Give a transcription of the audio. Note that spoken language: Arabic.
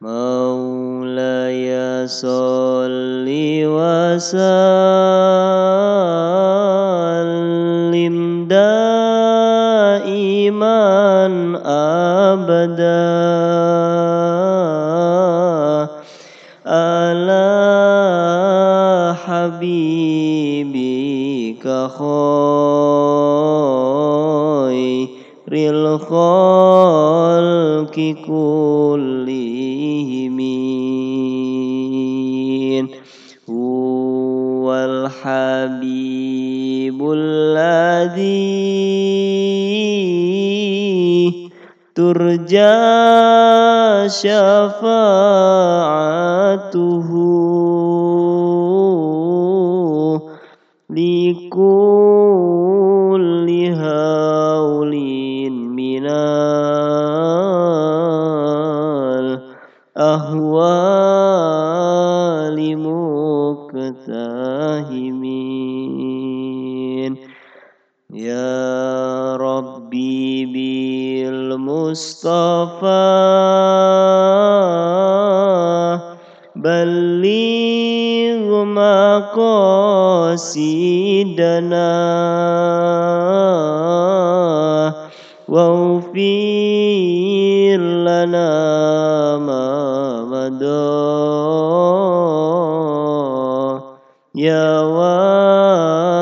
مولاي صل وسلم دائما أبدا. على حبيبك خير. الخلق كلهم. هو الحبيب الذي ترجى شفاعته لكل الأهوال مقتهمين يا ربي بالمصطفى بلغ مقاصدنا واغفر لنا يا واسع